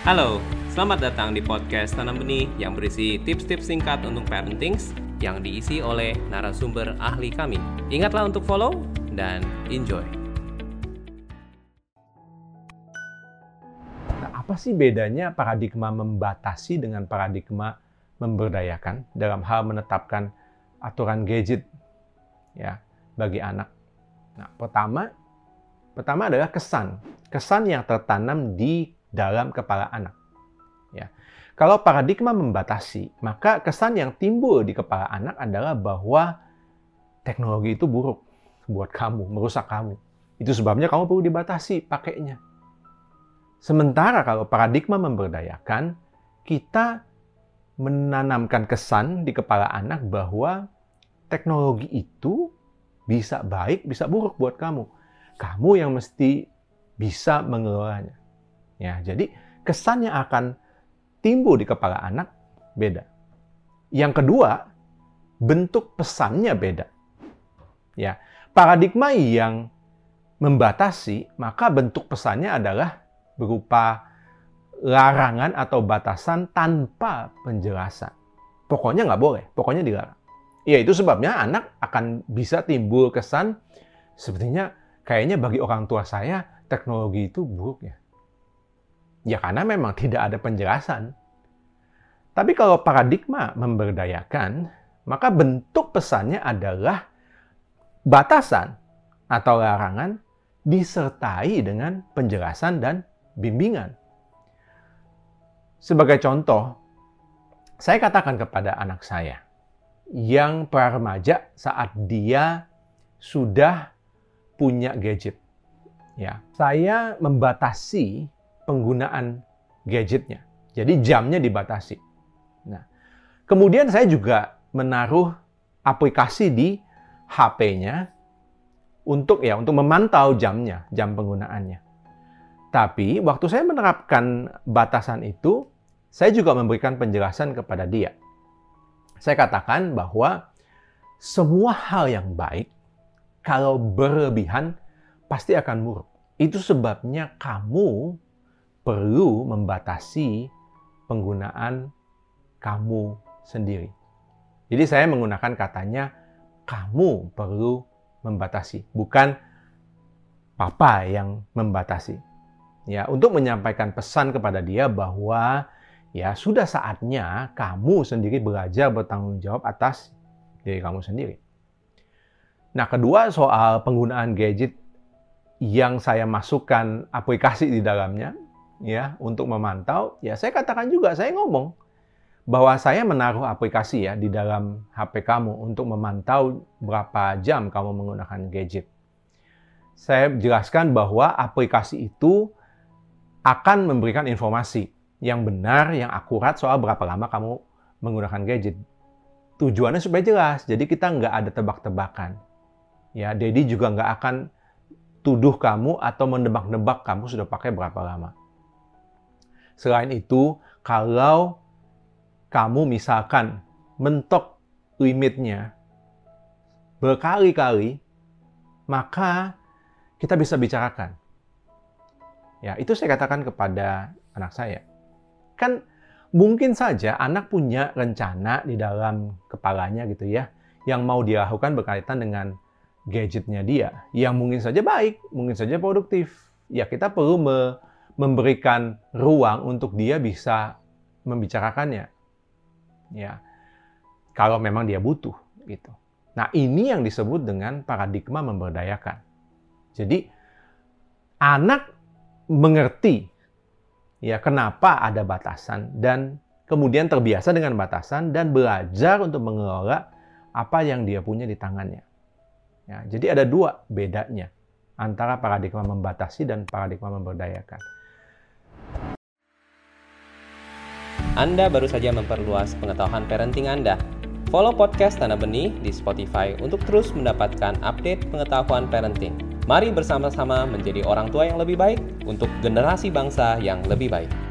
Halo, selamat datang di podcast Tanam Benih yang berisi tips-tips singkat untuk parenting yang diisi oleh narasumber ahli kami. Ingatlah untuk follow dan enjoy. Nah, apa sih bedanya paradigma membatasi dengan paradigma memberdayakan dalam hal menetapkan aturan gadget ya bagi anak? Nah, pertama pertama adalah kesan. Kesan yang tertanam di dalam kepala anak. Ya. Kalau paradigma membatasi, maka kesan yang timbul di kepala anak adalah bahwa teknologi itu buruk buat kamu, merusak kamu. Itu sebabnya kamu perlu dibatasi pakainya. Sementara kalau paradigma memberdayakan, kita menanamkan kesan di kepala anak bahwa teknologi itu bisa baik, bisa buruk buat kamu. Kamu yang mesti bisa mengelolanya. Ya, jadi kesan yang akan timbul di kepala anak beda. Yang kedua, bentuk pesannya beda. Ya, paradigma yang membatasi, maka bentuk pesannya adalah berupa larangan atau batasan tanpa penjelasan. Pokoknya nggak boleh, pokoknya dilarang. Ya itu sebabnya anak akan bisa timbul kesan sepertinya kayaknya bagi orang tua saya teknologi itu buruk ya. Ya karena memang tidak ada penjelasan. Tapi kalau paradigma memberdayakan, maka bentuk pesannya adalah batasan atau larangan disertai dengan penjelasan dan bimbingan. Sebagai contoh, saya katakan kepada anak saya yang remaja saat dia sudah punya gadget. Ya, saya membatasi penggunaan gadgetnya. Jadi jamnya dibatasi. Nah, kemudian saya juga menaruh aplikasi di HP-nya untuk ya untuk memantau jamnya, jam penggunaannya. Tapi waktu saya menerapkan batasan itu, saya juga memberikan penjelasan kepada dia. Saya katakan bahwa semua hal yang baik kalau berlebihan pasti akan buruk. Itu sebabnya kamu perlu membatasi penggunaan kamu sendiri. Jadi saya menggunakan katanya kamu perlu membatasi, bukan papa yang membatasi. Ya, untuk menyampaikan pesan kepada dia bahwa ya sudah saatnya kamu sendiri belajar bertanggung jawab atas diri kamu sendiri. Nah, kedua soal penggunaan gadget yang saya masukkan aplikasi di dalamnya, ya untuk memantau, ya saya katakan juga saya ngomong bahwa saya menaruh aplikasi ya di dalam HP kamu untuk memantau berapa jam kamu menggunakan gadget. Saya jelaskan bahwa aplikasi itu akan memberikan informasi yang benar, yang akurat soal berapa lama kamu menggunakan gadget. Tujuannya supaya jelas, jadi kita nggak ada tebak-tebakan. Ya, Dedi juga nggak akan tuduh kamu atau menebak-nebak kamu sudah pakai berapa lama. Selain itu, kalau kamu misalkan mentok limitnya berkali-kali, maka kita bisa bicarakan. Ya, itu saya katakan kepada anak saya. Kan mungkin saja anak punya rencana di dalam kepalanya gitu ya, yang mau dia lakukan berkaitan dengan gadgetnya dia, yang mungkin saja baik, mungkin saja produktif. Ya, kita perlu me memberikan ruang untuk dia bisa membicarakannya. Ya. Kalau memang dia butuh gitu. Nah, ini yang disebut dengan paradigma memberdayakan. Jadi anak mengerti ya kenapa ada batasan dan kemudian terbiasa dengan batasan dan belajar untuk mengelola apa yang dia punya di tangannya. Ya, jadi ada dua bedanya antara paradigma membatasi dan paradigma memberdayakan. Anda baru saja memperluas pengetahuan parenting Anda. Follow podcast Tanah Benih di Spotify untuk terus mendapatkan update pengetahuan parenting. Mari bersama-sama menjadi orang tua yang lebih baik untuk generasi bangsa yang lebih baik.